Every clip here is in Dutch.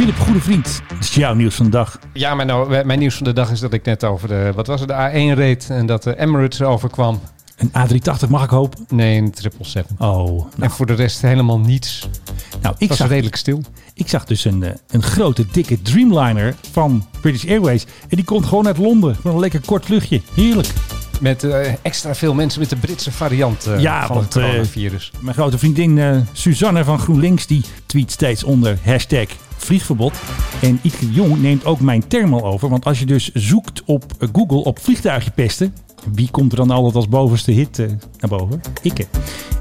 Philip, goede vriend. Het is jouw nieuws van de dag. Ja, mijn, nou, mijn nieuws van de dag is dat ik net over de, wat was het, de A1 reed en dat de Emirates overkwam. Een A380 mag ik hopen? Nee, een 777. Oh, nou, En voor de rest helemaal niets. nou ik, Het was zag, redelijk stil. ik zag dus een, eh, een grote, dikke Dreamliner van British Airways. En die komt gewoon uit Londen. Voor een lekker kort vluchtje. Heerlijk. Met eh, extra veel mensen met de Britse variant eh, Ja, van want, het coronavirus. Mijn grote vriendin Suzanne van GroenLinks die tweet steeds onder hashtag vliegverbod. En de Jong neemt ook mijn term al over. Want als je dus zoekt op Google op vliegtuigje pesten. Wie komt er dan altijd als bovenste hit eh, naar boven? Ikke.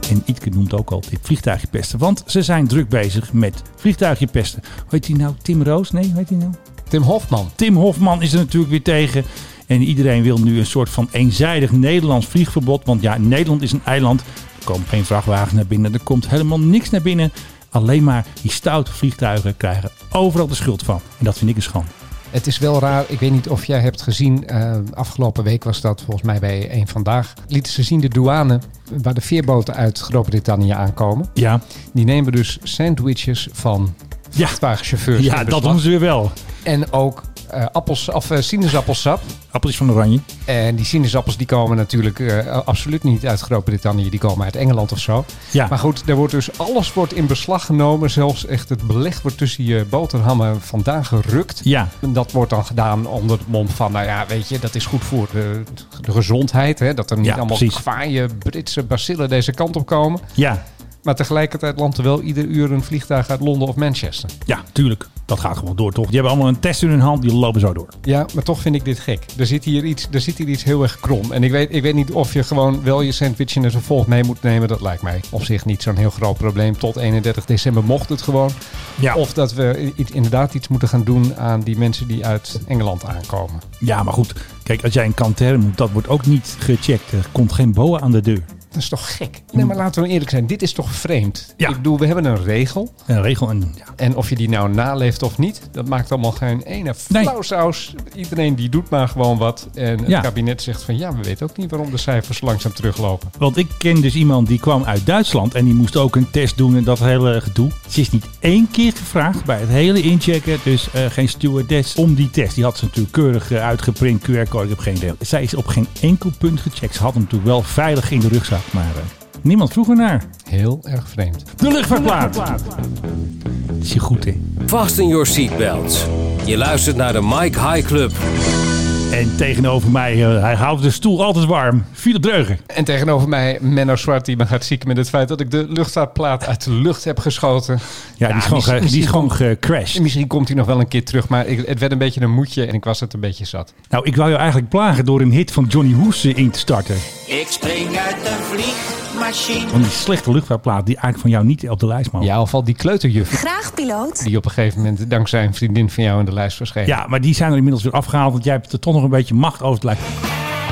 En Ietke noemt ook altijd vliegtuigje pesten. Want ze zijn druk bezig met vliegtuigje pesten. Hoe heet die nou? Tim Roos? Nee, hoe heet die nou? Tim Hofman. Tim Hofman is er natuurlijk weer tegen. En iedereen wil nu een soort van eenzijdig Nederlands vliegverbod. Want ja, Nederland is een eiland. Er komen geen vrachtwagens naar binnen. Er komt helemaal niks naar binnen. Alleen maar die stoute vliegtuigen krijgen overal de schuld van. En dat vind ik een schande. Het is wel raar. Ik weet niet of jij hebt gezien. eh, afgelopen week was dat volgens mij bij één vandaag. Lieten ze zien de douane. Waar de veerboten uit Groot-Brittannië aankomen. Ja, Die nemen dus sandwiches van ja, vrachtwagenchauffeurs. ja dat doen ze weer wel. En ook eh, appels, of, eh, sinaasappelsap. Appeltjes van oranje. En die sinaasappels die komen natuurlijk eh, absoluut niet uit Groot-Brittannië. Die komen uit Engeland of zo. Ja, Maar goed, er wordt dus alles wordt in beslag genomen. Zelfs echt het beleg wordt tussen je boterhammen vandaan gerukt. ja, En dat wordt dan gedaan onder het mom van, nou ja, weet je, dat is goed voor de, de gezondheid. Hè? Dat er niet Ja, allemaal kwaaie Britse bacillen deze kant op komen. ja, Maar tegelijkertijd landt er wel ieder uur een vliegtuig uit Londen of Manchester. ja, tuurlijk. Dat gaat gewoon door, toch? Die hebben allemaal een test in hun hand. Die lopen zo door. Ja, maar toch vind ik dit gek. Er zit hier iets, er zit hier iets heel erg krom. En ik weet, ik weet niet of je gewoon wel je sandwich in een vervolg mee moet nemen. Dat lijkt mij op zich niet zo'n heel groot probleem. Tot 31 december mocht het gewoon. Ja, Of dat we i- inderdaad iets moeten gaan doen aan die mensen die uit Engeland aankomen. ja, maar goed. Kijk, als jij een kanter moet, dat wordt ook niet gecheckt. Er komt geen boa aan de deur. Is toch gek? Nee, maar laten we eerlijk zijn. Dit is toch vreemd? Ja. Ik bedoel, we hebben een regel. Een regel en ja, En of je die nou naleeft of niet, dat maakt allemaal geen ene Nee. flauwsaus. Iedereen die doet maar gewoon wat. En het Ja. kabinet zegt van ja, we weten ook niet waarom de cijfers langzaam teruglopen. Want ik ken dus iemand die kwam uit Duitsland en die moest ook een test doen en dat hele gedoe. Ze is niet één keer gevraagd bij het hele inchecken, dus eh, geen stewardess, om die test. Die had ze natuurlijk keurig eh, uitgeprint, QR-code, ik heb geen idee. Zij is op geen enkel punt gecheckt. Ze had hem natuurlijk wel veilig in de rugzak, maar eh, niemand vroeg ernaar. Heel erg vreemd. De luchtvaartplaat. Is je goed, hè? Fasten your seatbelts. Je luistert naar de Mike High Club. En tegenover mij, eh, hij houdt de stoel altijd warm. Philip Dreugen. En tegenover mij Menno Zwart, die me gaat zieken met het feit dat ik de luchtvaartplaat uit de lucht heb geschoten. Ja, die is gewoon, ge- die is misschien gewoon komt- gecrashed. Misschien komt hij nog wel een keer terug, maar ik, het werd een beetje een moedje en ik was het een beetje zat. Nou, ik wou je eigenlijk plagen door een hit van Johnny Hoes in te starten. Ik spring uit een vliegmachine. Want die slechte luchtvaartplaat die eigenlijk van jou niet op de lijst mag. Ja, of al die kleuterjuf Graag piloot. die op een gegeven moment dankzij een vriendin van jou in de lijst verscheen. Ja, maar die zijn er inmiddels weer afgehaald, want jij hebt er toch nog een beetje macht over het lijf.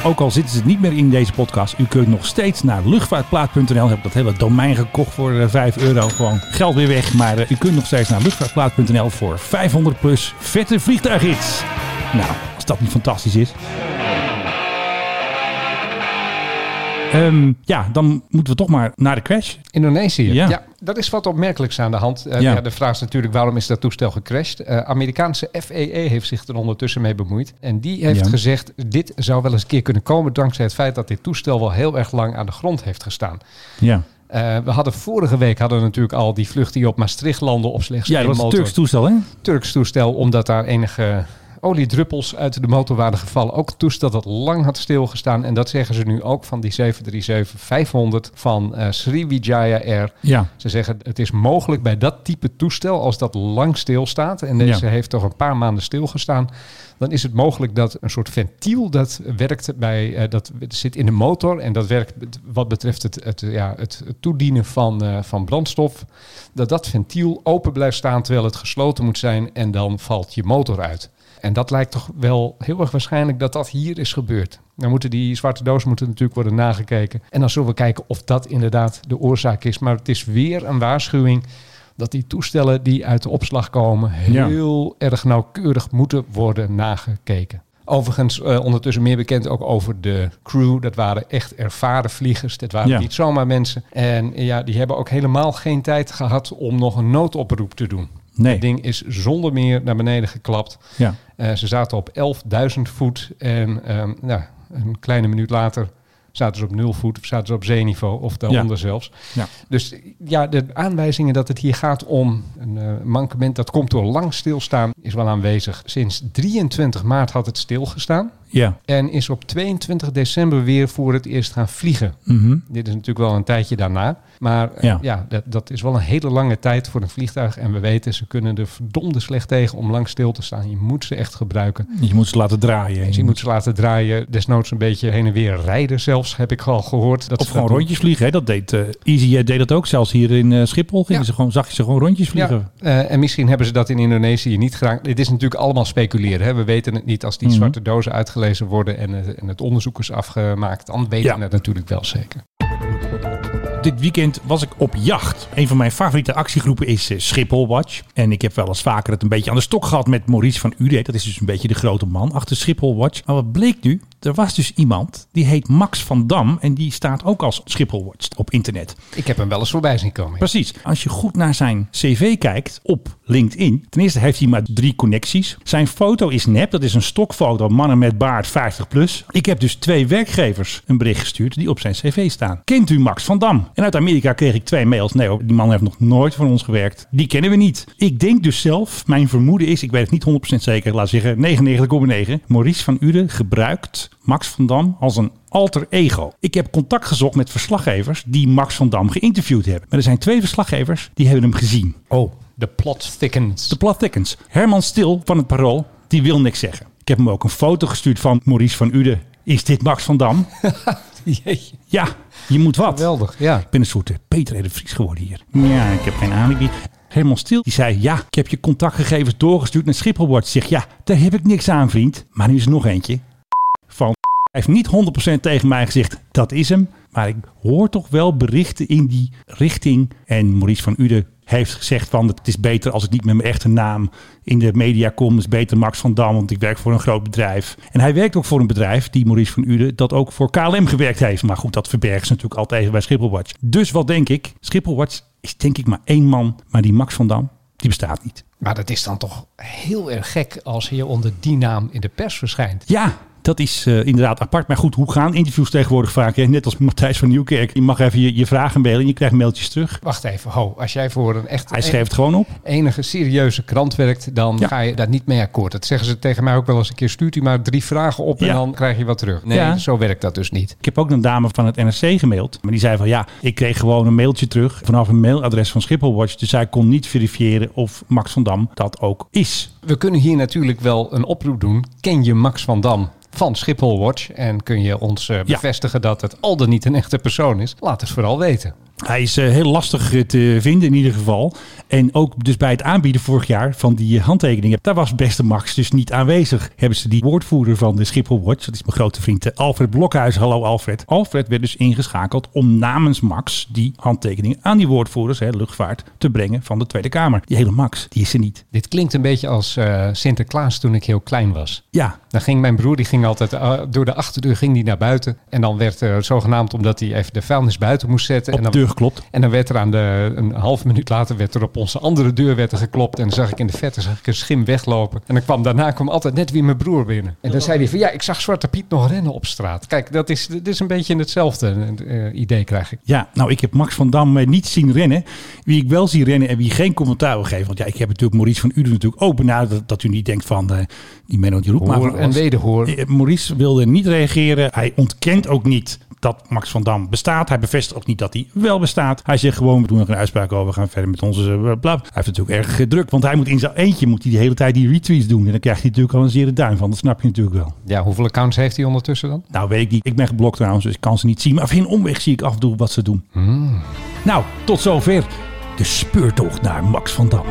Ook al zitten ze niet meer in deze podcast, u kunt nog steeds naar luchtvaartplaat.nl. Heb dat hele domein gekocht voor eh, 5 euro. Gewoon geld weer weg. Maar eh, u kunt nog steeds naar luchtvaartplaat.nl voor 500 plus vette vliegtuighits. Nou, als dat niet fantastisch is. Ehm, ja, dan moeten we toch maar naar de crash. Indonesië. Ja. Ja. dat is wat opmerkelijks aan de hand. Eh, Ja. ja. de vraag is natuurlijk waarom is dat toestel gecrashed? Eh Amerikaanse FAA heeft zich er ondertussen mee bemoeid. En die heeft Ja. gezegd, dit zou wel eens een keer kunnen komen dankzij het feit dat dit toestel wel heel erg lang aan de grond heeft gestaan. Ja, Eh, we hadden vorige week hadden we natuurlijk al die vlucht die op Maastricht landde op slechts ja één dat was een motor. Turks toestel, hè? Turks toestel, omdat daar enige oliedruppels uit de motor waren gevallen. Ook toestel dat lang had stilgestaan. En dat zeggen ze nu ook van die 737-500 van eh, Sriwijaya Air. Ja, Ze zeggen het is mogelijk bij dat type toestel, als dat lang stilstaat, en deze Ja. heeft toch een paar maanden stilgestaan, dan is het mogelijk dat een soort ventiel dat werkt bij, eh, dat zit in de motor en dat werkt wat betreft het, het, ja, het, het toedienen van, eh, van brandstof, dat dat ventiel open blijft staan terwijl het gesloten moet zijn en dan valt je motor uit. En dat lijkt toch wel heel erg waarschijnlijk dat dat hier is gebeurd. Dan moeten die zwarte dozen moeten natuurlijk worden nagekeken. En dan zullen we kijken of dat inderdaad de oorzaak is. Maar het is weer een waarschuwing dat die toestellen die uit de opslag komen heel erg nauwkeurig moeten worden nagekeken. Overigens, eh, ondertussen meer bekend ook over de crew. Dat waren echt ervaren vliegers. Dat waren Ja. niet zomaar mensen. En ja, die hebben ook helemaal geen tijd gehad om nog een noodoproep te doen. Nee. Het ding is zonder meer naar beneden geklapt. Ja. Eh, ze zaten op 11.000 voet en ehm, nou, een kleine minuut later zaten ze op nul voet of zaten ze op zeeniveau of daaronder zelfs. Ja. Dus ja, de aanwijzingen dat het hier gaat om een eh, mankement dat komt door lang stilstaan is wel aanwezig. Sinds 23 maart had het stilgestaan Ja. en is op 22 december weer voor het eerst gaan vliegen. Mhm. Dit is natuurlijk wel een tijdje daarna. Maar eh, Ja. ja, dat, dat is wel een hele lange tijd voor een vliegtuig. En we weten, ze kunnen er verdomde slecht tegen om lang stil te staan. Je moet ze echt gebruiken. Je moet ze laten draaien. Dus je moet ze laten draaien. Desnoods een beetje heen en weer rijden zelfs, heb ik al gehoord. Dat Of gewoon dat rondjes vliegen. Hè? Dat deed uh, EasyJet deed dat ook. Zelfs hier in eh, Schiphol gingen Ja. ze gewoon, zag je ze gewoon rondjes vliegen. Ja, en misschien hebben ze dat in Indonesië niet gedaan. Dit is natuurlijk allemaal speculeren. Hè? We weten het niet als die Mhm. zwarte dozen uitgelezen worden en, het- en het onderzoek is afgemaakt. Dan weten Ja. we het natuurlijk wel zeker. Dit weekend was ik op jacht. Een van mijn favoriete actiegroepen is eh, Schiphol Watch. En ik heb wel eens vaker het een beetje aan de stok gehad met Maurice van Ude. Dat is dus een beetje de grote man achter Schiphol Watch. Maar wat bleek nu? Er was dus iemand die heet Max van Dam. En die staat ook als Schiphol Watch op internet. Ik heb hem wel eens voorbij zien komen. Precies. Als je goed naar zijn cv kijkt op LinkedIn. Ten eerste heeft hij maar drie connecties. Zijn foto is nep. Dat is een stokfoto. Mannen met baard 50 plus. Ik heb dus twee werkgevers een bericht gestuurd die op zijn cv staan. Kent u Max van Dam? En uit Amerika kreeg ik twee mails. Nee hoor, die man heeft nog nooit voor ons gewerkt. Die kennen we niet. Ik denk dus zelf, mijn vermoeden is, ik weet het niet 100% zeker, laat zeggen 99,9. Maurice van Uden gebruikt Max van Dam als een alter ego. Ik heb contact gezocht met verslaggevers die Max van Dam geïnterviewd hebben. Maar er zijn twee verslaggevers die hebben hem gezien. Oh, de plot thickens. De plot thickens. Herman Stil van het Parool, die wil niks zeggen. Ik heb hem ook een foto gestuurd van Maurice van Uden. Is dit Max van Dam? Jeetje. Ja, je moet wat. Geweldig, ja. Ik ben een soort eh, Peter de Vries geworden hier. Ja, ik heb geen alibi. Herman Stil die zei, ja, ik heb je contactgegevens doorgestuurd naar Schiphol Watch. Ik zeg, ja, daar heb ik niks aan, vriend. Maar nu is er nog eentje. Heeft niet 100% tegen mij gezegd, dat is hem. Maar ik hoor toch wel berichten in die richting. En Maurice van Uden heeft gezegd van, het is beter als ik niet met mijn echte naam in de media kom. Het is beter Max van Dam, want ik werk voor een groot bedrijf. En hij werkt ook voor een bedrijf, die Maurice van Uden, dat ook voor KLM gewerkt heeft. Maar goed, dat verbergen ze natuurlijk altijd even bij Schiphol Watch. Dus wat denk ik? Schiphol Watch is denk ik maar één man, maar die Max van Dam, die bestaat niet. Maar dat is dan toch heel erg gek als je onder die naam in de pers verschijnt. Ja, dat is eh, inderdaad apart. Maar goed, hoe gaan interviews tegenwoordig vaak? Hè? Net als Matthijs van Nieuwkerk. Je mag even je, je vragen mailen en je krijgt mailtjes terug. Wacht even, ho. Als jij voor een echt Hij schreef het gewoon op. enige serieuze krant werkt, dan Ja. ga je daar niet mee akkoord. Dat zeggen ze tegen mij ook wel eens een keer. Stuurt u maar drie vragen op en Ja. dan krijg je wat terug. Nee, Ja. zo werkt dat dus niet. Ik heb ook een dame van het NRC gemaild. Maar die zei van ja, ik kreeg gewoon een mailtje terug vanaf een mailadres van Schiphol Watch. Dus zij kon niet verifiëren of Max van Dam dat ook is. We kunnen hier natuurlijk wel een oproep doen. Ken je Max van Dam van Schiphol Watch? En kun je ons eh, bevestigen dat het al dan niet een echte persoon is? Laat het vooral weten. Hij is eh, heel lastig te vinden in ieder geval. En ook dus bij het aanbieden vorig jaar van die eh, handtekeningen. Daar was beste Max dus niet aanwezig. Hebben ze die woordvoerder van de Schiphol Watch. Dat is mijn grote vriend eh, Alfred Blokhuis. Hallo Alfred. Alfred werd dus ingeschakeld om namens Max die handtekeningen aan die woordvoerders, hè, luchtvaart, te brengen van de Tweede Kamer. Die hele Max, die is er niet. Dit klinkt een beetje als Sinterklaas toen ik heel klein was. Ja, Dan ging mijn broer, die ging altijd door de achterdeur ging die naar buiten. En dan werd er zogenaamd, omdat hij even de vuilnis buiten moest zetten. op en dan, deur geklopt. En dan werd er aan de, een half minuut later werd er op onze andere deur werd er geklopt. En dan zag ik in de verte zag ik een schim weglopen. En dan kwam daarna kwam altijd net weer mijn broer binnen. En dan zei hij van ja, ik zag Zwarte Piet nog rennen op straat. Kijk, dat is, dat is een beetje hetzelfde eh, idee krijg ik. Ja, nou, ik heb Max van Dam eh, niet zien rennen. Wie ik wel zie rennen en wie geen commentaar wil geven. Want ja, ik heb natuurlijk Maurice van Uden natuurlijk ook benaderd. Dat u niet denkt van, eh, die Menno die roept maar Hoor en wederhoor. Maurice wilde niet reageren. Hij ontkent ook niet dat Max van Dam bestaat. Hij bevestigt ook niet dat hij wel bestaat. Hij zegt gewoon, we doen er een uitspraak over. We gaan verder met onze eh, bla. Hij heeft natuurlijk erg gedrukt. Want hij moet in zijn eentje moet hij de hele tijd die retweets doen. En dan krijgt hij natuurlijk al een zere duim van. Dat snap je natuurlijk wel. Ja, hoeveel accounts heeft hij ondertussen dan? Nou, weet ik niet. Ik ben geblokt trouwens, dus ik kan ze niet zien. Maar via een omweg zie ik af en toe wat ze doen. Nou, tot zover de speurtocht naar Max van Dam.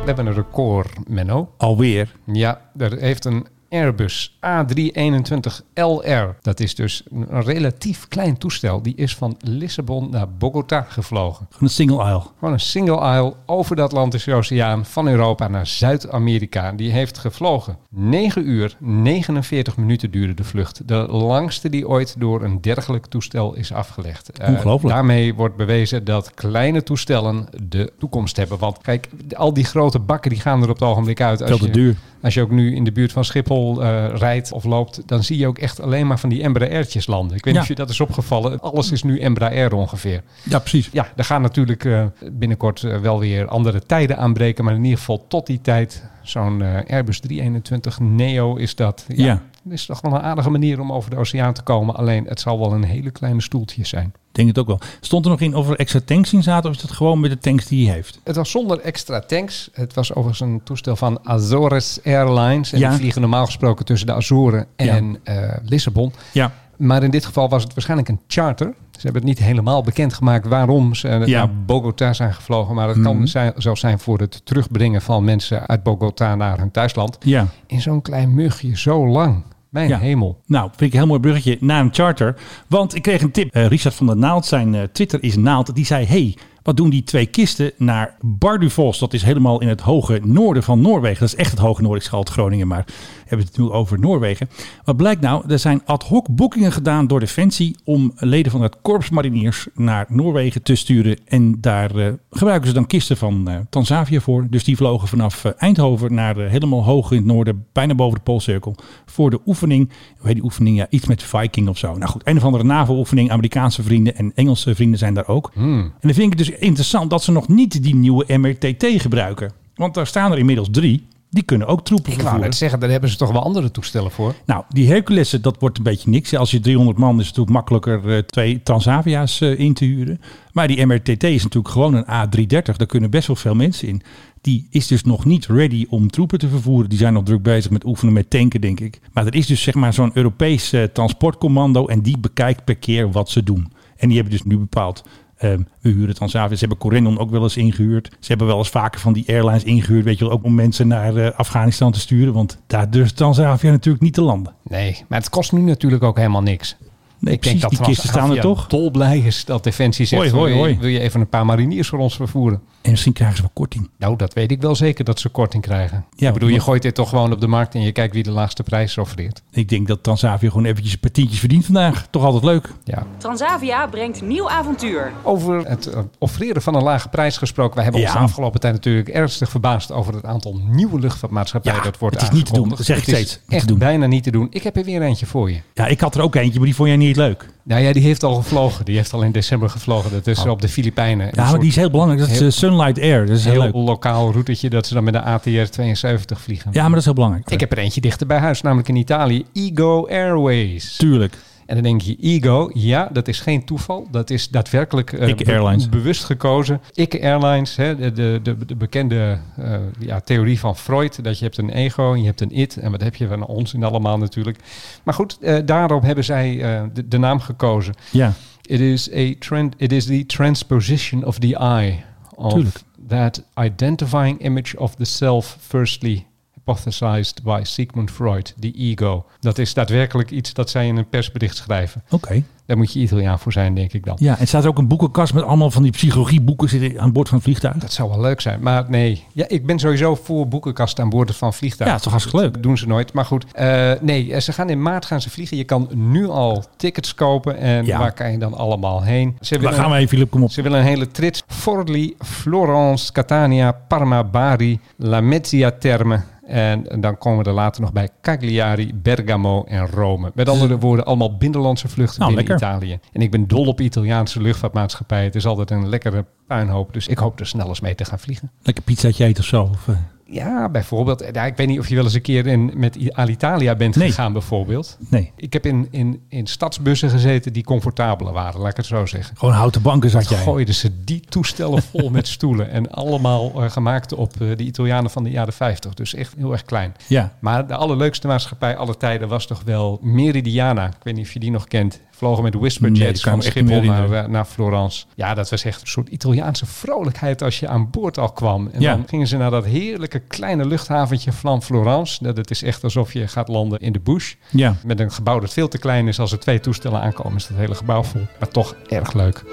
We hebben een record, Menno. Alweer. Ja, er heeft een Airbus A321LR. Dat is dus een relatief klein toestel. Die is van Lissabon naar Bogota gevlogen. Gewoon een single aisle. Gewoon een single aisle over de Atlantische Oceaan van Europa naar Zuid-Amerika. Die heeft gevlogen. 9 uur, 49 minuten duurde de vlucht. De langste die ooit door een dergelijk toestel is afgelegd. Eh, Ongelooflijk. daarmee wordt bewezen dat kleine toestellen de toekomst hebben. Want kijk, al die grote bakken die gaan er op het ogenblik uit. Veel te duur. Als je ook nu in de buurt van Schiphol eh, rijdt of loopt, dan zie je ook echt alleen maar van die Embraertjes landen. Ik weet niet Ja. of je dat is opgevallen. Alles is nu Embraer ongeveer. Ja, precies. Ja, er gaan natuurlijk eh, binnenkort eh, wel weer andere tijden aanbreken. Maar in ieder geval tot die tijd, zo'n Airbus 321 Neo is dat. Ja, Ja. Is toch wel een aardige manier om over de oceaan te komen. Alleen het zal wel een hele kleine stoeltje zijn. Denk het ook wel. Stond er nog in of er extra tanks in zaten of is het gewoon met de tanks die hij heeft? Het was zonder extra tanks. Het was overigens een toestel van Azores Airlines. En Ja. die vliegen normaal gesproken tussen de Azoren en eh, Lissabon. Ja. Maar in dit geval was het waarschijnlijk een charter. Ze hebben het niet helemaal bekendgemaakt waarom ze Ja. naar Bogota zijn gevlogen. Maar het Mhm. kan zijn, zelfs zijn voor het terugbrengen van mensen uit Bogota naar hun thuisland. Ja. In zo'n klein mugje, zo lang. Mijn Ja. hemel. Nou, vind ik een heel mooi bruggetje naar een charter. Want ik kreeg een tip. Eh, Richard van der Naald, zijn eh, Twitter is Naald. Die zei, hey, wat doen die twee kisten naar Bardufoss? Dat is helemaal in het hoge noorden van Noorwegen. Dat is echt het hoge noorden. Ik schat het Groningen, maar we hebben het nu over Noorwegen. Wat blijkt nou? Er zijn ad hoc boekingen gedaan door Defensie... om leden van het Korps Mariniers naar Noorwegen te sturen. En daar eh, gebruiken ze dan kisten van Tanzavia voor. Dus die vlogen vanaf eh, Eindhoven naar helemaal hoog in het noorden... bijna boven de Poolcirkel, voor de oefening. Hoe heet die oefening? Ja, iets met Viking of zo. Nou goed, een of andere NAVO-oefening. Amerikaanse vrienden en Engelse vrienden zijn daar ook. En dan vind ik het dus interessant dat ze nog niet die nieuwe MRTT gebruiken. Want daar staan er inmiddels drie. Die kunnen ook troepen Ik wou net zeggen, daar hebben ze toch wel andere toestellen voor. Nou, die Herculessen, dat wordt een beetje niks. Als je 300 man is het natuurlijk makkelijker eh, twee Transavia's eh, in te huren. Maar die MRTT is natuurlijk gewoon een A330. Daar kunnen best wel veel mensen in. Die is dus nog niet ready om troepen te vervoeren. Die zijn nog druk bezig met oefenen met tanken, denk ik. Maar er is dus zeg maar zo'n Europees eh, transportcommando. En die bekijkt per keer wat ze doen. En die hebben dus nu bepaald. Ehm, we huren Transavia. Ze hebben Corendon ook wel eens ingehuurd. Ze hebben wel eens vaker van die airlines ingehuurd. Weet je wel, ook om mensen naar eh, Afghanistan te sturen. Want daar durft Transavia natuurlijk niet te landen. Nee, maar het kost nu natuurlijk ook helemaal niks. Nee, ik precies, denk die dat kisten staan er toch? dolblij is dat Defensie zegt, Hoi, hoi, wil, je, hoi. wil je even een paar mariniers voor ons vervoeren? En misschien krijgen ze wel korting. Nou, dat weet ik wel zeker dat ze korting krijgen. Ja, ik bedoel, je gooit dit toch gewoon op de markt en je kijkt wie de laagste prijs offreert. Ik denk dat Transavia gewoon eventjes een paar tientjes verdient vandaag. Toch altijd leuk. Ja. Transavia brengt nieuw avontuur. Over het eh, offreren van een lage prijs gesproken. Wij hebben ons de afgelopen tijd natuurlijk ernstig verbaasd over het aantal nieuwe luchtvaartmaatschappijen Ja, dat wordt het is niet te doen. Dat zeg ik steeds. Niet te Echt doen. bijna niet te doen. Ik heb er weer eentje voor je. Ja, ik had er ook eentje, maar die vond jij niet leuk. Nou ja, die heeft al gevlogen. Die heeft al in december gevlogen. Dat is op de Filipijnen. Oh. Ja, maar die is heel belangrijk. Dat is heel- eh, Sunlight Air. Dat is heel, heel leuk. lokaal routetje dat ze dan met de ATR 72 vliegen. Ja, maar dat is heel belangrijk. Ik heb er eentje dichter bij huis, namelijk in Italië. Ego Airways. Tuurlijk. En dan denk je, Ego, ja, dat is geen toeval. Dat is daadwerkelijk eh, Airlines. bewust gekozen. Ikke Airlines, hè, de, de, de, de bekende eh, ja, theorie van Freud. Dat je hebt een ego en je hebt een it. En wat heb je van ons in allemaal natuurlijk. Maar goed, eh, daarop hebben zij de, de naam gekozen. Ja, It is, a trend, it is the transposition of the eye. Of Tuurlijk. that identifying image of the self firstly hypothesized by Sigmund Freud, the ego. Dat is daadwerkelijk iets dat zij in een persbericht schrijven. oké. Daar moet je Italiaan voor zijn, denk ik dan. Ja, en er staat ook een boekenkast met allemaal van die psychologieboeken zitten aan boord van het vliegtuig. Dat zou wel leuk zijn. Maar nee, ja, ik ben sowieso voor boekenkasten aan boord van vliegtuigen. Ja, toch hartstikke leuk. Dat doen ze nooit. Maar goed, eh, nee, eh, ze gaan in maart gaan ze vliegen. Je kan nu al tickets kopen. En Ja. waar kan je dan allemaal heen? Ze Waar willen- gaan we even, Philip? Kom op. Ze willen een hele trits. Forli, Florence, Catania, Parma, Bari, Lamezia Terme. En, dan komen we er later nog bij Cagliari, Bergamo en Rome. Met andere woorden, allemaal binnenlandse vluchten Nou, binnen lekker. Italië. En ik ben dol op Italiaanse luchtvaartmaatschappijen. Het is altijd een lekkere puinhoop. Dus ik hoop er snel eens mee te gaan vliegen. Lekker pizzaatje eten of zo. Of, eh, Ja, bijvoorbeeld. Ja, ik weet niet of je wel eens een keer in, met Alitalia bent Nee. gegaan bijvoorbeeld. nee, Ik heb in, in, in stadsbussen gezeten die comfortabeler waren, laat ik het zo zeggen. gewoon houten banken zat jij. gooiden ze die toestellen vol met stoelen. En allemaal eh, gemaakt op eh, de Italianen van de jaren 50. Dus echt heel erg klein. Ja, Maar de allerleukste maatschappij aller tijden was toch wel Meridiana. Ik weet niet of je die nog kent. Vlogen met Nee, Whisperjets dat kan van Schiphol naar, naar Florence. Ja, dat was echt een soort Italiaanse vrolijkheid als je aan boord al kwam. En Ja. dan gingen ze naar dat heerlijke kleine luchthaventje van Florence. Dat het is echt alsof je gaat landen in de bush. Ja. Met een gebouw dat veel te klein is. Als er twee toestellen aankomen, is het hele gebouw vol. Maar toch erg leuk.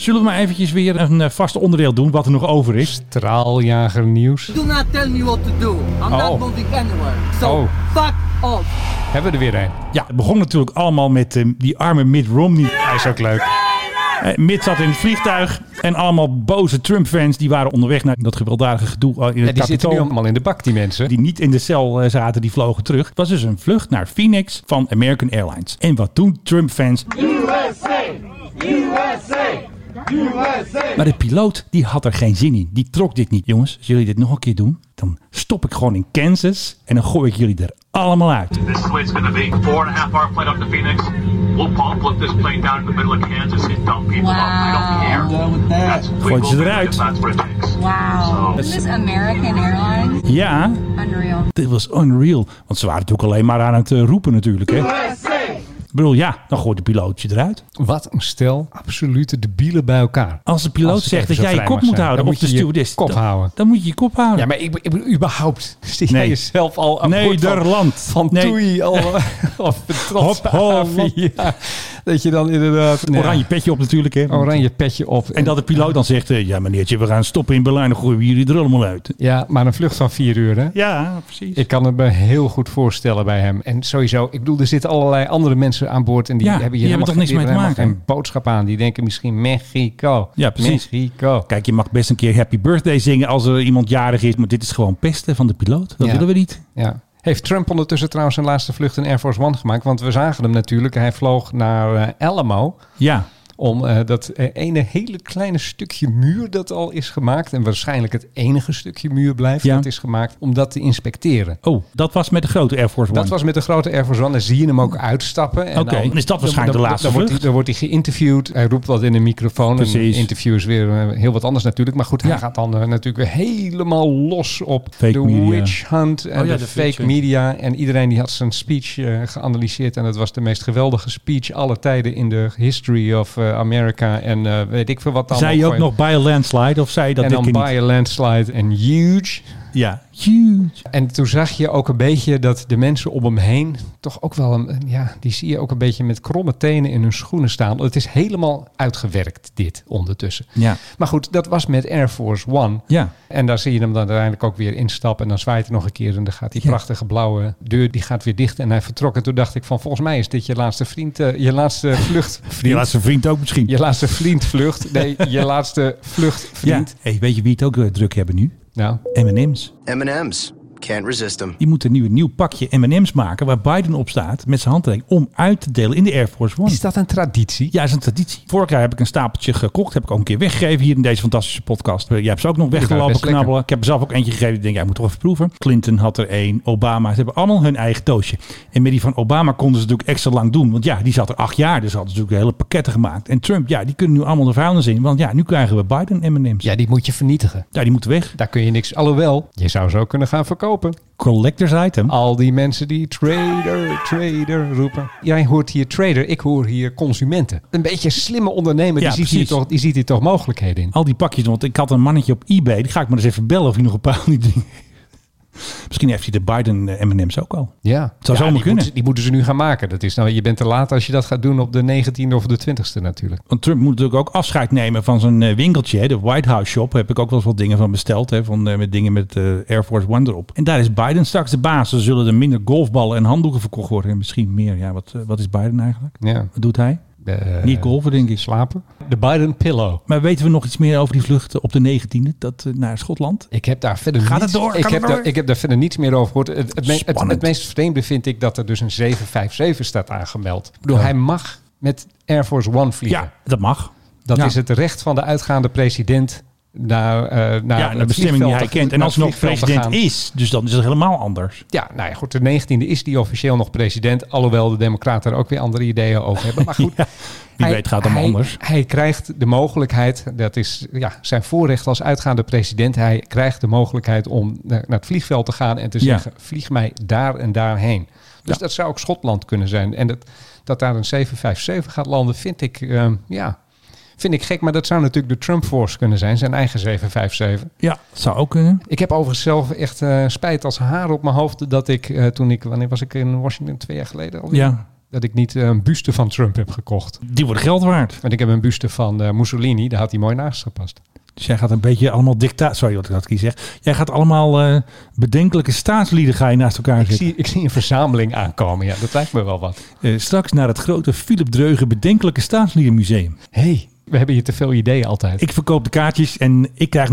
Zullen we maar eventjes weer een eh, vast onderdeel doen, wat er nog over is? Straaljager nieuws. Do not tell me what to do. I'm Oh. not moving anywhere. So Oh. fuck off. Hebben we er weer een. Ja, het begon natuurlijk allemaal met eh, die arme Mitt Romney. Hij is ook leuk. Eh, Mitt zat in het vliegtuig en allemaal boze Trump-fans die waren onderweg naar dat gewelddadige gedoe in Ja, het die zitten nu allemaal in de bak, die mensen. Die niet in de cel zaten, die vlogen terug. Het was dus een vlucht naar Phoenix van American Airlines. En wat doen Trump-fans? Maar de piloot die had er geen zin in. Die trok dit niet. Jongens, als jullie dit nog een keer doen, dan stop ik gewoon in Kansas en dan gooi ik jullie er allemaal uit. This is the way it's going to be. Four and a half hour flight up to Phoenix. We'll pop, put this plane down in the middle of Kansas and dump people off. I don't care. That's, Gooit ze eruit. this. That's what it takes. Wow. This is American Airlines. Ja, Unreal. dit was unreal. Want ze waren natuurlijk alleen maar aan het eh, roepen natuurlijk. Hè? Ik bedoel, ja, dan gooit de piloot je eruit. Wat een stel absolute debielen bij elkaar. Als de piloot Als zegt dat jij je kop moet zijn, houden, dan of de moet je je stewardess, kop houden. dan moet je je kop houden. Ja, maar ik, ik überhaupt. Zie jij jezelf al aan Nederland. Van, van Nee. Toei al of trots Hop, Holland. ja, Dat je dan inderdaad... Oranje petje op natuurlijk. Hè? Oranje petje op. En dat de piloot dan zegt, eh, ja meneertje, we gaan stoppen in Berlijn, dan gooien we jullie er allemaal uit. Ja, maar een vlucht van vier uur, hè? Ja, precies. Ik kan het me heel goed voorstellen bij hem. En sowieso, ik bedoel, er zitten allerlei andere mensen aan boord. En die Ja, hebben hier hebben helemaal toch niks mee te maken? geen boodschap aan. Die denken misschien Mexico. Ja, precies. Mexico. Kijk, je mag best een keer Happy Birthday zingen als er iemand jarig is, maar dit is gewoon pesten van de piloot. Dat Ja. willen we niet. Ja. Heeft Trump ondertussen trouwens zijn laatste vlucht in Air Force One gemaakt? Want we zagen hem natuurlijk. Hij vloog naar eh, Alamo. Ja, Om eh, dat eh, ene hele kleine stukje muur dat al is gemaakt. En waarschijnlijk het enige stukje muur blijft Ja. dat is gemaakt. Om dat te inspecteren. oh, dat was met de grote Air Force One. Dat was met de grote Air Force One. Dan zie je hem ook uitstappen. En Oké, dan is dat waarschijnlijk dan- de laatste dan, wordt hij, vlucht. dan wordt hij geïnterviewd. Hij roept wat in een microfoon. Precies. Een interview is weer eh, heel wat anders natuurlijk. Maar goed, hij Ja. gaat dan natuurlijk weer helemaal los op Fake de media. witch hunt. En Oh ja, de, de fake media. En iedereen die had zijn speech geanalyseerd. En het was de meest geweldige speech aller tijden in de history of eh, America. En eh, weet ik veel wat dan. Zei je ook nog by a landslide of zei je dat en dan by a landslide en huge. Ja, huge. En toen zag je ook een beetje dat de mensen om hem heen toch ook wel een, ja, die zie je ook een beetje met kromme tenen in hun schoenen staan. Het is helemaal uitgewerkt, dit ondertussen. Ja, Maar goed, dat was met Air Force One. ja. En daar zie je hem dan uiteindelijk ook weer instappen. En dan zwaait hij nog een keer. En dan gaat die Ja. prachtige blauwe deur die gaat weer dicht. En hij vertrok. En toen dacht ik van volgens mij is dit je laatste vriend. eh, je laatste vlucht. Die Vriend. laatste vriend ook misschien. Je laatste vriendvlucht. Nee, je laatste vlucht Ja. vriend. Hey, weet je wie het ook eh, druk hebben nu? Nou, M&M's. M&M's. Can't resist them. Die moeten nu een nieuw pakje M&M's maken waar Biden op staat met zijn handtekening om uit te delen in de Air Force One. is dat een traditie? Ja, is een traditie. Vorig jaar heb ik een stapeltje gekocht. Heb ik ook een keer weggegeven hier in deze fantastische podcast. Eh, Jij hebt ze ook nog weggelopen, lekker. knabbelen. Ik heb er zelf ook eentje gegeven. Ik denk, jij moet toch even proeven. Clinton had er één. Obama. Ze hebben allemaal hun eigen doosje. En met die van Obama konden ze natuurlijk extra lang doen. Want ja, die zat er acht jaar. Dus hadden ze natuurlijk hele pakketten gemaakt. En Trump, ja, die kunnen nu allemaal de vuilnis in. Want ja, nu krijgen we Biden M&M's. Ja. Ja, die moet je vernietigen. die moeten weg. Daar kun je niks. Alhoewel, je zou zo kunnen gaan verkopen. Collectors item. Al die mensen die trader, trader roepen. Jij hoort hier trader, ik hoor hier consumenten. Een beetje slimme ondernemer, Ja, die, ziet hier toch, die ziet hier toch mogelijkheden in. Al die pakjes. Want ik had een mannetje op eBay. Die ga ik maar eens even bellen of hij nog een paar die dingen... Misschien heeft hij de Biden eh, M&M's ook al. Ja, zou zomaar die kunnen. Die moeten ze nu gaan maken. Dat is nou, je bent te laat als je dat gaat doen op de 19e of de 20e natuurlijk. Want Trump moet natuurlijk ook afscheid nemen van zijn eh, winkeltje. De White House Shop. Daar heb ik ook wel eens wat dingen van besteld. Hè, van, eh, met dingen met eh, Air Force One erop. En daar is Biden straks de baas. Er zullen er minder golfballen en handdoeken verkocht worden. En misschien meer. Ja, wat, wat is Biden eigenlijk? Ja. Wat doet hij? Eh, Niet golven, denk ik. Slapen. De Biden Pillow. Maar weten we nog iets meer over die vlucht op de 19e dat, eh, naar Schotland? Ik heb daar verder Gaat niets, het door? Ik heb, het door? daar, ik heb daar verder niets meer over gehoord. Het, het, me- het, Spannend. het meest vreemde vind ik dat er dus een 757 staat aangemeld. Ik bedoel, hij mag met Air Force One vliegen. Ja, dat mag. Dat Ja. is het recht van de uitgaande president naar, eh, naar ja, bestemming die hij kent. En als hij nog president is, dus dan is het helemaal anders. Ja, nou ja, goed. De 19e is die officieel nog president. Alhoewel de Democraten er ook weer andere ideeën over hebben. Maar goed. Ja, wie weet gaat hij, anders. Hij krijgt de mogelijkheid, dat is ja, zijn voorrecht als uitgaande president. Hij krijgt de mogelijkheid om naar, naar het vliegveld te gaan en te Ja. zeggen: vlieg mij daar en daarheen. Dus dat zou ook Schotland kunnen zijn. En dat, dat daar een 757 gaat landen, vind ik, ehm, ja, vind ik gek. Maar dat zou natuurlijk de Trump Force kunnen zijn, zijn eigen 757. Ja, zou ook kunnen. Ik heb overigens zelf echt eh, spijt als haar op mijn hoofd dat ik eh, toen ik, wanneer was ik in Washington, twee jaar geleden alweer? Ja, Dat ik niet eh, een buste van Trump heb gekocht. die worden geld waard. Want ik heb een buste van Mussolini, daar had hij mooi naast gepast. Dus jij gaat een beetje allemaal dictaat. Sorry wat ik dat kies zeg. Jij gaat allemaal bedenkelijke staatslieden ga je naast elkaar Ik zitten. zie, ik zie een verzameling aankomen, ja, dat lijkt me wel wat. Straks naar het grote Philip Dreugen Bedenkelijke Staatsliedenmuseum. hey, we hebben hier te veel ideeën altijd. Ik verkoop de kaartjes en ik krijg 90%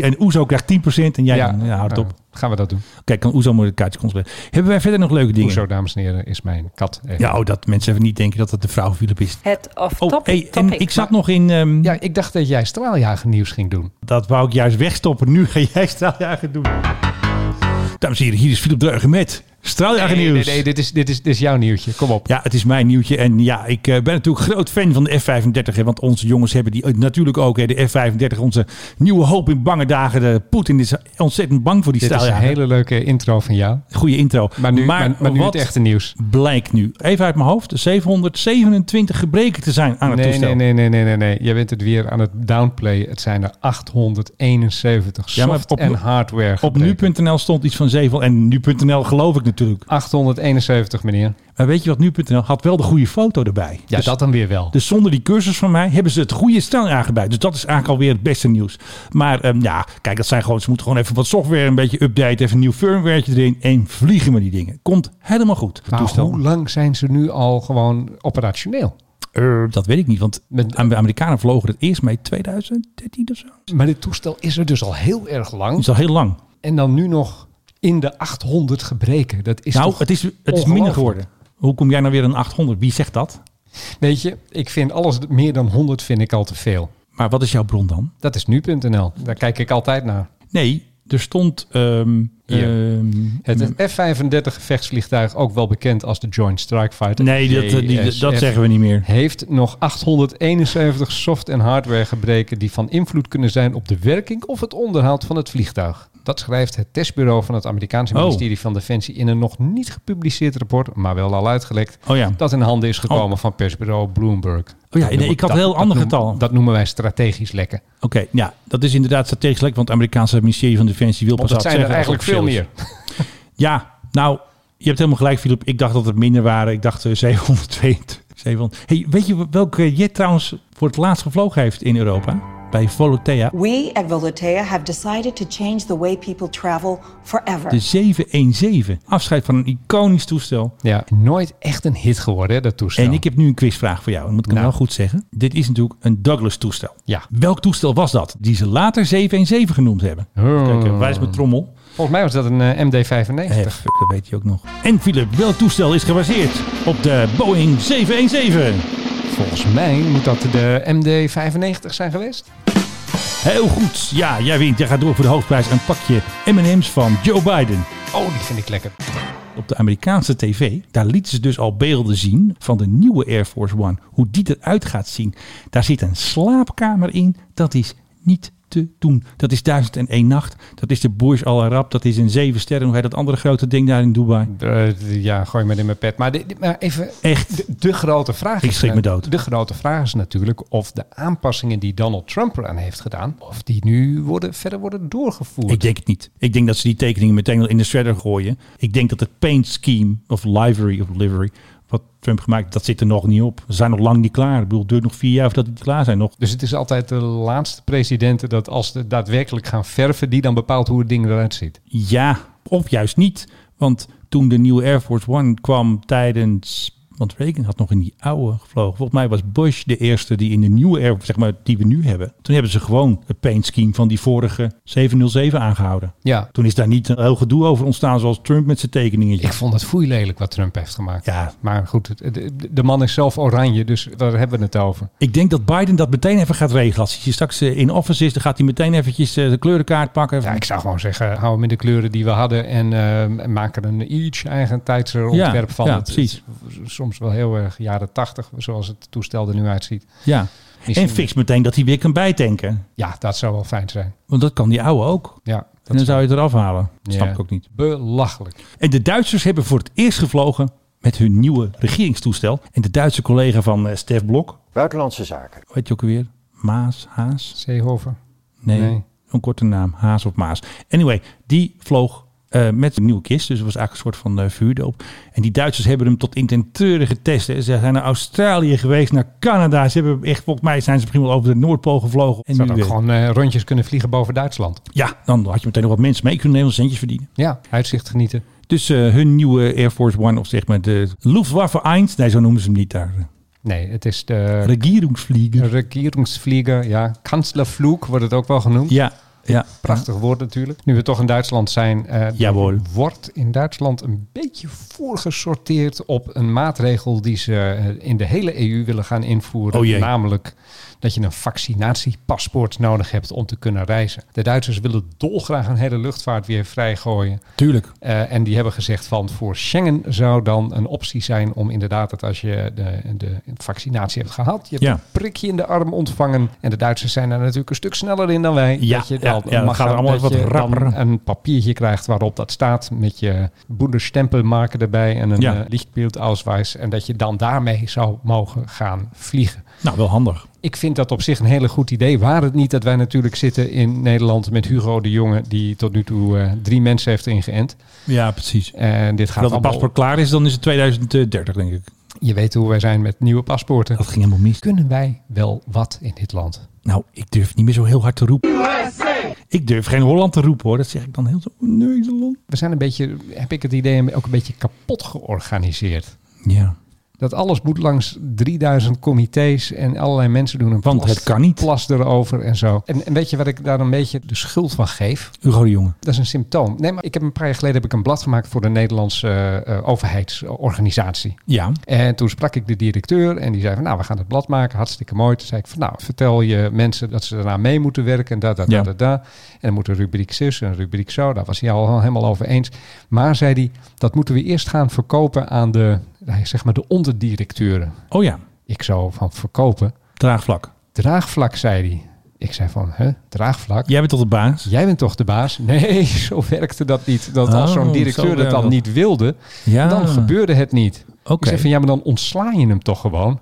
en Oezo krijgt 10% en jij ja, ja, houd het nou, op. gaan we dat doen. Kijk, kan Oezo maar de kaartjes controleren. Hebben wij verder nog leuke dingen? Hoezo, dames en heren, is mijn kat. even. Ja, oh, dat mensen even niet denken dat het de vrouw Philip is. Het of Oh, top, hey, en ik zat nog in... ehm, Ja, ik dacht dat jij straaljager nieuws ging doen. Dat wou ik juist wegstoppen. Nu ga jij straaljager doen. Dames en heren, hier is Philip Dreugen met straaljager Nee, nee, nieuws. nee, dit is, dit, is, dit is jouw nieuwtje. Kom op. Ja, het is mijn nieuwtje. En ja, ik eh, ben natuurlijk groot fan van de F-35. Hè, want onze jongens hebben die eh, natuurlijk ook. Hè, de F-35, onze nieuwe hoop in bange dagen. De Poetin is ontzettend bang voor die Dit is een straaljager. hele leuke intro van jou. Goede intro. Maar nu, maar, maar nu wat het echte nieuws. blijkt nu? Even uit mijn hoofd. 727 gebreken te zijn aan het Nee, toestel. nee, nee, nee, nee, nee, nee. Je bent het weer aan het downplayen. Het zijn er 871 Ja, maar soft op- en hardware Op gebreken. nu.nl stond iets van 7. En nu.nl geloof ik natuurlijk. 871, meneer. Maar weet je wat nu.nl had wel de goede foto erbij. Ja, Dus- dat dan weer wel. Dus zonder die cursus van mij hebben ze het goede straaljager bij. Dus dat is eigenlijk alweer het beste nieuws. Maar ehm, ja, kijk, dat zijn gewoon, ze moeten gewoon even wat software een beetje updaten. Even een nieuw firmware erin. En vliegen met die dingen. Komt helemaal goed. Het maar hoe lang zijn ze nu al gewoon operationeel? Eh, dat weet ik niet, want Met- de Amerikanen vlogen het eerst mee 2013 of zo. Maar dit toestel is er dus al heel erg lang. is al heel lang. En dan nu nog in de 800 gebreken. Dat is nou, het is, het is minder geworden. Hoe kom jij nou weer een 800? Wie zegt dat? Weet je, ik vind alles meer dan 100 vind ik al te veel. Maar wat is jouw bron dan? Dat is nu.nl. Daar kijk ik altijd naar. Nee, er stond... ehm, Hier. ehm, Het F-35 gevechtsvliegtuig, ook wel bekend als de Joint Strike Fighter. nee, dat, eh, die, JSF, dat zeggen we niet meer. Heeft nog 871 soft- en hardware gebreken die van invloed kunnen zijn op de werking of het onderhoud van het vliegtuig. Dat schrijft het testbureau van het Amerikaanse Oh. ministerie van Defensie in een nog niet gepubliceerd rapport, maar wel al uitgelekt, Oh ja. dat in handen is gekomen van persbureau Bloomberg. Oh ja, nee, ik had een heel ander noemen- getal. Dat noemen wij strategisch lekken. Oké, ja, dat is inderdaad strategisch lekker, want het Amerikaanse ministerie van Defensie wil pas dat zijn er eigenlijk veel meer. Ja, nou, je hebt helemaal gelijk, Philip. Ik dacht dat het minder waren. Ik dacht eh, 722. 700. Hey, weet je welke jet trouwens voor het laatst gevlogen heeft in Europa? Bij Volotea. We at Volotea have decided to change the way people travel forever. De 717. Afscheid van een iconisch toestel. Ja, nooit echt een hit geworden, hè, dat toestel. En ik heb nu een quizvraag voor jou. Dan moet ik hem Nou. wel goed zeggen. Dit is natuurlijk een Douglas toestel. Ja. Welk toestel was dat? Die ze later 717 genoemd hebben. Oh. Kijk, eh, waar is mijn trommel? Volgens mij was dat een eh, MD-95. Eh, fuck, dat weet je ook nog. En Philip, welk toestel is gebaseerd op de Boeing 717? Volgens mij moet dat de MD-95 zijn geweest. Heel goed. Ja, jij wint. Jij gaat door voor de hoofdprijs een pakje M&M's van Joe Biden. Oh, die vind ik lekker. Op de Amerikaanse tv, daar lieten ze dus al beelden zien van de nieuwe Air Force One. Hoe die eruit gaat zien. Daar zit een slaapkamer in. Dat is niet te doen. Dat is 1001 nacht. Dat is de Burj Al Arab. Dat is een zeven sterren. Hoe heet dat andere grote ding daar in Dubai? Ja, gooi me in mijn pet. Maar, de- maar even, Echt. de, de grote vraag Ik schrik me dood. De grote vraag is natuurlijk of de aanpassingen die Donald Trump eraan heeft gedaan... of die nu worden, verder worden doorgevoerd. Ik denk het niet. Ik denk dat ze die tekeningen meteen al in de shredder gooien. Ik denk dat het paint scheme of livery of livery Trump gemaakt dat zit er nog niet op. Ze zijn nog lang niet klaar. Ik bedoel, het duurt nog vier jaar voordat die klaar zijn nog. Dus het is altijd de laatste presidenten dat als ze daadwerkelijk gaan verven... die dan bepaalt hoe het ding eruit ziet. Ja, of juist niet. Want toen de nieuwe Air Force One kwam tijdens Want Reagan had nog in die oude gevlogen. Volgens mij was Bush de eerste die in de nieuwe Air, zeg maar, die we nu hebben. Toen hebben ze gewoon het paint scheme van die vorige 707 aangehouden. Ja. Toen is daar niet een heel gedoe over ontstaan zoals Trump met zijn tekeningetje. Ik vond het foeilelijk wat Trump heeft gemaakt. Ja. Maar goed, de, de man is zelf oranje, dus daar hebben we het over. Ik denk dat Biden dat meteen even gaat regelen. Als hij straks eh, in office is, dan gaat hij meteen eventjes eh, de kleurenkaart pakken. Ja, ik zou gewoon zeggen, hou hem in de kleuren die we hadden en eh, maak er een iets eigen tijdsontwerp Ja, van. ja, Het- precies. is soms wel heel erg jaren tachtig, zoals het toestel er nu uitziet. Ja. Misschien- En fix meteen dat hij weer kan bijtanken. Ja, dat zou wel fijn zijn. Want dat kan die oude ook. Ja, En dan zou je het eraf halen. Dat snap Ja. ik ook niet. belachelijk. En de Duitsers hebben voor het eerst gevlogen met hun nieuwe regeringstoestel. En de Duitse collega van eh, Stef Blok, Buitenlandse zaken. heet je ook alweer? Maas, Haas? Seehofer. Nee, Nee. een korte naam. Haas of Maas. Anyway, die vloog eh, met een nieuwe kist. Dus het was eigenlijk een soort van eh, vuurdoop. En die Duitsers hebben hem tot in ten treuren getest. hè. Ze zijn naar Australië geweest, naar Canada. Ze hebben echt, volgens mij zijn ze misschien wel over de Noordpool gevlogen. En Zou ook weer- gewoon eh, rondjes kunnen vliegen boven Duitsland. Ja, dan had je meteen nog wat mensen mee kunnen nemen, centjes verdienen. Ja, uitzicht genieten. Dus eh, hun nieuwe Air Force One, of zeg maar de Luftwaffe 1, nee, zo noemen ze hem niet daar. Nee, het is de Regierungsvlieger. regeringsvlieger. Ja, kanslervloek wordt het ook wel genoemd. Ja, ja. Prachtig woord natuurlijk. Nu we toch in Duitsland zijn, Jawohl. wordt in Duitsland een beetje voorgesorteerd op een maatregel die ze eh, in de hele EU willen gaan invoeren. Oh. Namelijk dat je een vaccinatiepaspoort nodig hebt om te kunnen reizen. De Duitsers willen dolgraag een hele luchtvaart weer vrijgooien. Tuurlijk. Eh, en die hebben gezegd van voor Schengen zou dan een optie zijn om inderdaad dat als je de, de vaccinatie hebt gehad, je hebt Ja. een prikje in de arm ontvangen. En de Duitsers zijn daar natuurlijk een stuk sneller in dan wij. Ja, dat je dan ja, dat mag gaat allemaal wat rapper. een papiertje krijgt waarop dat staat met je boenderstempelmarker erbij en een Ja. lichtbeeldauswijs. En dat je dan daarmee zou mogen gaan vliegen. Nou, wel handig. Ik vind dat op zich een hele goed idee. Waar het niet dat wij natuurlijk zitten in Nederland met Hugo de Jonge, die tot nu toe eh, drie mensen heeft ingeënt. Ja, precies. En dit gaat Als het paspoort klaar is, dan is het 2030, denk ik. Je weet hoe wij zijn met nieuwe paspoorten. Dat ging helemaal mis. Kunnen wij wel wat in dit land? Nou, ik durf niet meer zo heel hard te roepen. Ik durf geen Holland te roepen, hoor. Dat zeg ik dan heel zo. Nederland. We zijn een beetje, heb ik het idee, ook een beetje kapot georganiseerd. Ja. Dat alles moet langs 3000 comité's en allerlei mensen doen een Want plas, het kan niet. plas erover en zo. En, en weet je wat ik daar een beetje de schuld van geef? Hugo de Jonge. Dat is een symptoom. Nee, maar ik heb een paar jaar geleden heb ik een blad gemaakt voor de Nederlandse eh, overheidsorganisatie. Ja. En toen sprak ik de directeur en die zei van nou, we gaan het blad maken, hartstikke mooi. Toen zei ik van nou, vertel je mensen dat ze daarna mee moeten werken en da, da, da, Ja. da, da. En dan moet een rubriek zus en een rubriek zo. Daar was hij al helemaal over eens. Maar zei hij, dat moeten we eerst gaan verkopen aan de, zeg maar de onderdirecteuren. Oh ja. Ik zo van verkopen. Draagvlak. Draagvlak, zei hij. Ik zei van, hè, draagvlak? Jij bent toch de baas? Jij bent toch de baas? Nee, zo werkte dat niet. Dat als Oh, zo'n zo directeur dat dan dat. niet wilde, Ja. dan gebeurde het niet. Oké. Ik zei van, ja, maar dan ontsla je hem toch gewoon?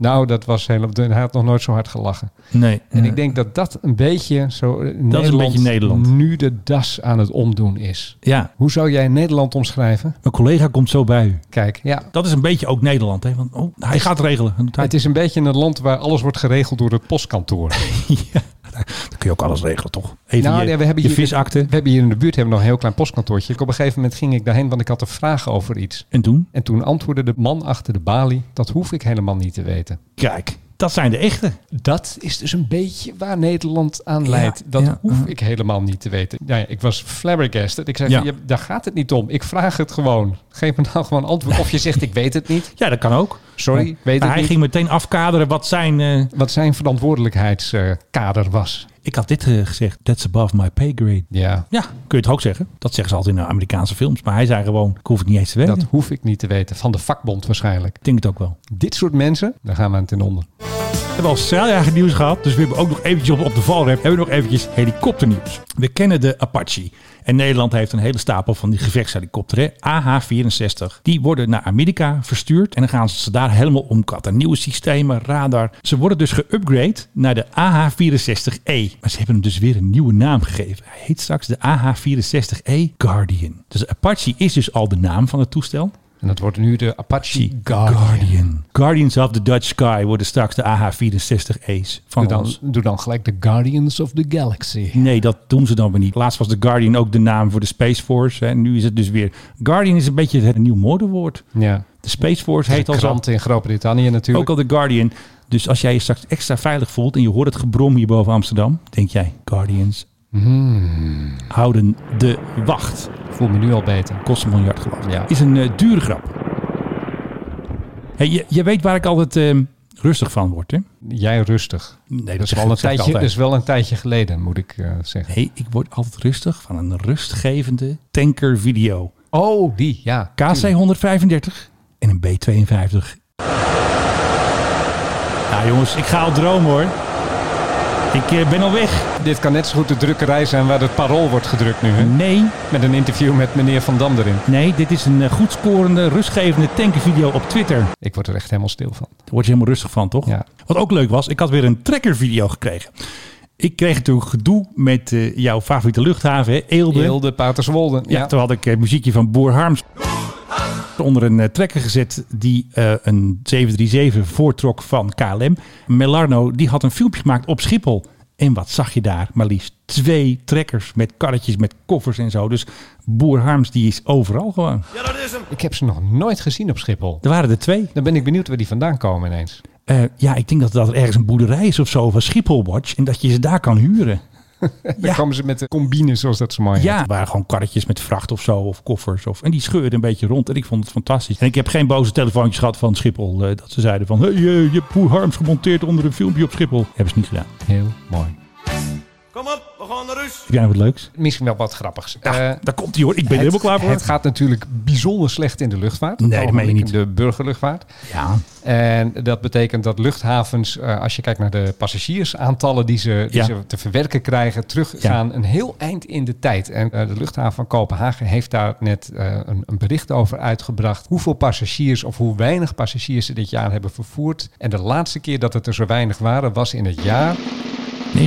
Nou, dat was helemaal... Hij had nog nooit zo hard gelachen. Nee. En ik denk dat dat een beetje zo... eh, Dat is een Nederland beetje Nederland. nu de das aan het omdoen is. Ja. Hoe zou jij Nederland omschrijven? Mijn collega komt zo bij u. Kijk, ja. Dat is een beetje ook Nederland. Hè? Want, oh, hij gaat regelen. Het is een beetje een land waar alles wordt geregeld door het postkantoor. ja. Dan kun je ook alles regelen, toch? Even Nou, je, ja, we hebben je hier- visakte. We hebben hier in de buurt hebben we nog een heel klein postkantoortje. Ik op een gegeven moment ging ik daarheen, want ik had een vraag over iets. En toen? En toen antwoordde de man achter de balie, dat hoef ik helemaal niet te weten. Kijk, dat zijn de echte. Dat is dus een beetje waar Nederland aan leidt. dat ja, hoef ik helemaal niet te weten. Nou ja, ik was flabbergasted. Ik zei, ja, daar gaat het niet om. Ik vraag het gewoon. Geef me nou gewoon antwoord. Of je zegt, ik weet het niet. Ja, dat kan ook. Sorry, weet hij niet. ging meteen afkaderen wat zijn... eh, Wat zijn verantwoordelijkheidskader was. ik had dit eh, gezegd. That's above my pay grade. Ja, Ja, kun je het ook zeggen. Dat zeggen ze altijd in de Amerikaanse films. Maar hij zei gewoon, ik hoef het niet eens te weten. dat hoef ik niet te weten. Van de vakbond waarschijnlijk. Ik denk het ook wel. Dit soort mensen, daar gaan we aan ten onder. We hebben al straaljager nieuws gehad. Dus we hebben ook nog eventjes op, op de valrep. Hebben we nog eventjes helikopternieuws. We kennen de Apache. En Nederland heeft een hele stapel van die gevechtshelikopteren. AH-64. Die worden naar Amerika verstuurd. En dan gaan ze daar helemaal omkatten. Nieuwe systemen, radar. Ze worden dus geupgrade naar de AH-64E. Maar ze hebben hem dus weer een nieuwe naam gegeven. Hij heet straks de AH-64E Guardian. Dus Apache is dus al de naam van het toestel. En dat wordt nu de Apache Guardian. Guardian. Guardians of the Dutch Sky worden straks de AH-64E's van Doe dan, ons. doe dan gelijk de Guardians of the Galaxy. Nee, dat doen ze dan weer niet. Laatst was de Guardian ook de naam voor de Space Force. Hè. Nu is het dus weer... Guardian is een beetje het nieuw modewoord. Ja. De Space Force heet de al zo. in Groot-Brittannië natuurlijk. Ook al The Guardian. Dus als jij je straks extra veilig voelt en je hoort het gebrom hier boven Amsterdam, denk jij, Guardians Hmm. houden de wacht. Ik voel me nu al beter. Kost een miljard geloof. Ja. Is een eh, dure grap. Hey, je, je weet waar ik altijd eh, rustig van word, hè? Jij rustig. Nee, Dat is, wel een tijdje, dat is wel een tijdje geleden, moet ik eh, zeggen. Nee, ik word altijd rustig van een rustgevende tankervideo. Oh, die, ja. KC 135 en een B52. Nou jongens, ik ga al dromen hoor. Ik eh, ben al weg. Dit kan net zo goed de drukkerij zijn waar het parool wordt gedrukt nu. Hè? Nee, Met een interview met meneer Van Dam erin. nee, dit is een eh, goed scorende, rustgevende tankervideo op Twitter. Daar Ik word er echt helemaal stil van. word je helemaal rustig van, toch? Ja. Wat ook leuk was, ik had weer een trekkervideo gekregen. Ik kreeg natuurlijk gedoe met eh, jouw favoriete luchthaven, hè, Eelde. Eelde, Paterswolde. Ja, Ja. toen had ik eh, muziekje van Boer Harms onder een eh, trekker gezet die eh, een 737 voortrok van KLM. Melarno die had een filmpje gemaakt op Schiphol. En wat zag je daar? Maar liefst twee trekkers met karretjes, met koffers en zo. Dus Boer Harms die is overal gewoon. Ik heb ze nog nooit gezien op Schiphol. Er waren er twee. Dan ben ik benieuwd waar die vandaan komen ineens. Eh, ja, ik denk dat, dat er ergens een boerderij is of zo van Schiphol Watch. En dat je ze daar kan huren. Dan Ja. komen ze met de combine, zoals dat zo mooi heet. Ja, het waren gewoon karretjes met vracht of zo, of koffers. Of, en die scheurden een beetje rond. En ik vond het fantastisch. En ik heb geen boze telefoontjes gehad van Schiphol. eh, dat ze zeiden van, hey, eh, je hebt Boer Harms gemonteerd onder een filmpje op Schiphol. Hebben ze niet gedaan. Heel mooi. Kom op, we gaan naar rust. Heb jij wat leuks? Misschien wel wat grappigs. Ja, Eh, daar komt hij hoor. Ik ben er het, helemaal klaar voor. Het gaat natuurlijk bijzonder slecht in de luchtvaart. Nee, dat meen je niet. De burgerluchtvaart. Ja, En dat betekent dat luchthavens, eh, als je kijkt naar de passagiersaantallen die ze, die Ja. ze te verwerken krijgen, teruggaan een heel eind in de tijd. En eh, de luchthaven van Kopenhagen heeft daar net eh, een, een bericht over uitgebracht. Hoeveel passagiers of hoe weinig passagiers ze dit jaar hebben vervoerd. En de laatste keer dat het er zo weinig waren was in het jaar,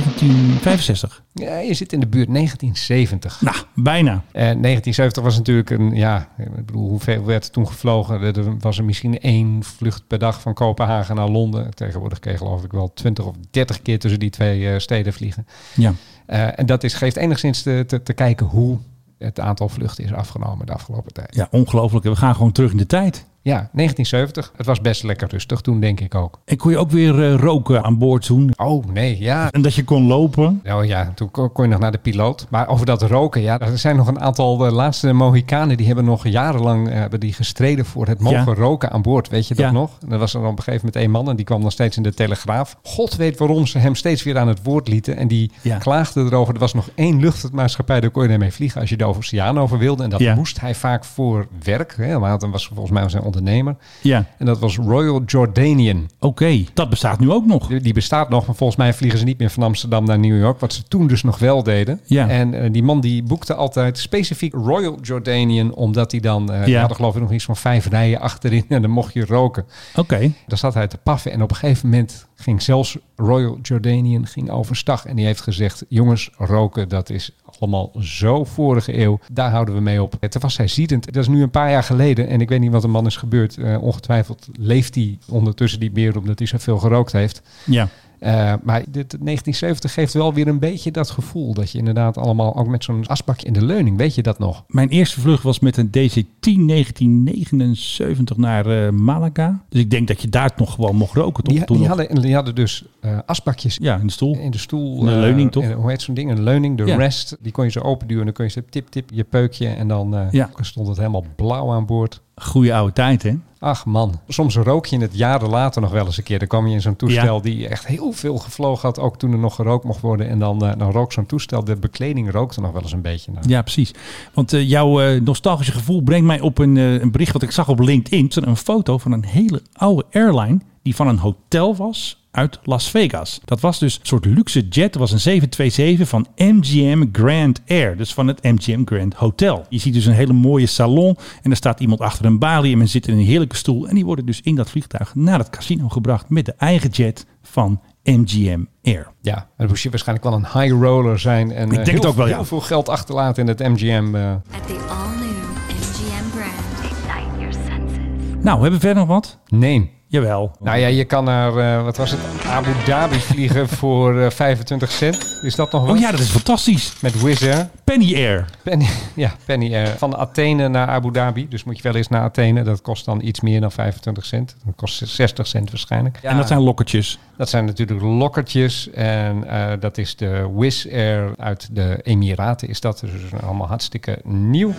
1965. ja, je zit in de buurt 1970. Nou, bijna. En 1970 was natuurlijk een, ja, ik bedoel, hoeveel werd er toen gevlogen? Er was er misschien één vlucht per dag van Kopenhagen naar Londen. Tegenwoordig je geloof ik wel 20 of 30 keer tussen die twee eh, steden vliegen. Ja. Eh, en dat is, geeft enigszins te, te, te kijken hoe het aantal vluchten is afgenomen de afgelopen tijd. ja, ongelooflijk. We gaan gewoon terug in de tijd. Ja, 1970. Het was best lekker rustig toen, denk ik ook. En kon je ook weer eh, roken aan boord doen. Oh nee, ja. En dat je kon lopen. Oh ja, toen kon kon je nog naar de piloot. Maar over dat roken, ja, er zijn nog een aantal de laatste Mohikanen die hebben nog jarenlang eh, hebben die gestreden voor het mogen Ja. roken aan boord. Weet je dat Ja. nog? En er was er op een gegeven moment één man en die kwam nog steeds in de Telegraaf. God weet waarom ze hem steeds weer aan het woord lieten. En die Ja. klaagde erover. Er was nog één luchtvaartmaatschappij, daar kon je ermee vliegen als je de oceaan over wilde. En dat moest hij vaak voor werk. Hè, maar hij was volgens mij een ondernemer. Ja, En dat was Royal Jordanian. oké. Dat bestaat nu ook nog. Die, die bestaat nog, maar volgens mij vliegen ze niet meer van Amsterdam naar New York. Wat ze toen dus nog wel deden. Ja. En eh, die man die boekte altijd specifiek Royal Jordanian. Omdat hij dan, eh Ja. hadden geloof ik nog iets van vijf rijen achterin. En dan mocht je roken. Oké. Daar zat hij te paffen. En op een gegeven moment ging zelfs Royal Jordanian ging overstag. En die heeft gezegd, jongens, roken dat is allemaal zo vorige eeuw. Daar houden we mee op. Toen was hij ziedend. Dat is nu een paar jaar geleden. En ik weet niet wat de man is gebeurd. Eh, ongetwijfeld leeft hij ondertussen die meer omdat hij zoveel gerookt heeft. Ja. Eh, maar dit 1970 geeft wel weer een beetje dat gevoel dat je inderdaad allemaal ook met zo'n asbakje in de leuning, weet je dat nog? Mijn eerste vlucht was met een DC-10 1979 naar eh, Malaga. Dus ik denk dat je daar nog gewoon mocht roken. Toch? Die, Toen die, nog. hadden, die hadden dus eh, asbakjes Ja, in de stoel. in de stoel. Een leuning, toch? en hoe heet zo'n ding? Een leuning, de Ja. rest. Die kon je zo openduwen en dan kon je zo tip tip je peukje en dan Ja. stond het helemaal blauw aan boord. Goeie oude tijd, hè? Ach man, soms rook je het jaren later nog wel eens een keer. Dan kwam je in zo'n toestel die echt heel veel gevlogen had, ook toen er nog gerookt mocht worden. En dan, eh, dan rook zo'n toestel, de bekleding rookte nog wel eens een beetje. Nou, Ja, precies. Want eh, jouw eh, nostalgische gevoel brengt mij op een, een bericht wat ik zag op LinkedIn. Een foto van een hele oude airline die van een hotel was uit Las Vegas. Dat was dus een soort luxe jet. Dat was een 727 van MGM Grand Air. Dus van het MGM Grand Hotel. Je ziet dus een hele mooie salon. En er staat iemand achter een balie. En men zit in een heerlijke stoel. En die worden dus in dat vliegtuig naar het casino gebracht. Met de eigen jet van MGM Air. Ja, dan moest je waarschijnlijk wel een high roller zijn. En denk eh, het heel, ook wel, ja. heel veel geld achterlaten in het MGM. eh. At the all-new MGM brand. Ignite your senses. Nou, hebben we verder nog wat? Nee. Jawel. Nou ja, je kan naar, eh, wat was het, Abu Dhabi vliegen voor eh, 25 cent. Is dat nog wat? Oh ja, dat is fantastisch. Met Wizz Air. Penny Air. Penny, ja, Penny Air. Van Athene naar Abu Dhabi. Dus moet je wel eens naar Athene. Dat kost dan iets meer dan 25 cent. Dat kost 60 cent waarschijnlijk. En dat zijn lokkertjes. Dat zijn natuurlijk lokkertjes. En eh, dat is de Wizz Air uit de Emiraten is dat. Dus allemaal hartstikke nieuw.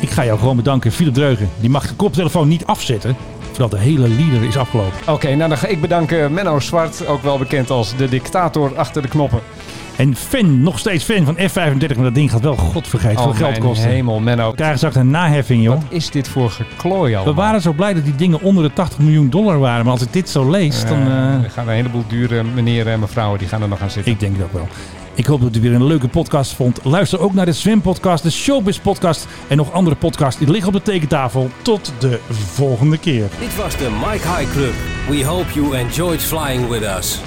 Ik ga jou gewoon bedanken, Philip Dreugen. Die mag de koptelefoon niet afzetten voordat de hele lieder is afgelopen. Oké, nou dan ga ik bedanken Menno Zwart. Ook wel bekend als de dictator achter de knoppen. En fan, nog steeds fan van F35, maar dat ding gaat wel godvergeet veel Oh, geld mijn kosten. hemel, Menno. We krijgen straks een naheffing, joh. Wat is dit voor geklooi We allemaal? waren zo blij dat die dingen onder de 80 miljoen dollar waren. Maar als ik dit zo lees, dan... Eh, eh, er gaan een heleboel dure meneren en mevrouwen die gaan er nog aan zitten. ik denk ook wel. Ik hoop dat u weer een leuke podcast vond. Luister ook naar de Zwempodcast, de Showbiz podcast en nog andere podcasts die liggen op de tekentafel. Tot de volgende keer. Dit was de Mike High Club. We hope you enjoyed flying with us.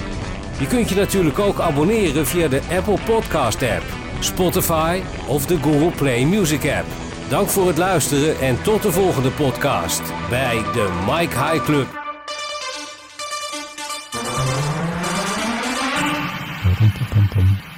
Je kunt je natuurlijk ook abonneren via de Apple Podcast app, Spotify of de Google Play Music app. Dank voor het luisteren en tot de volgende podcast bij de Mike High Club. Pum, pum, pum, pum.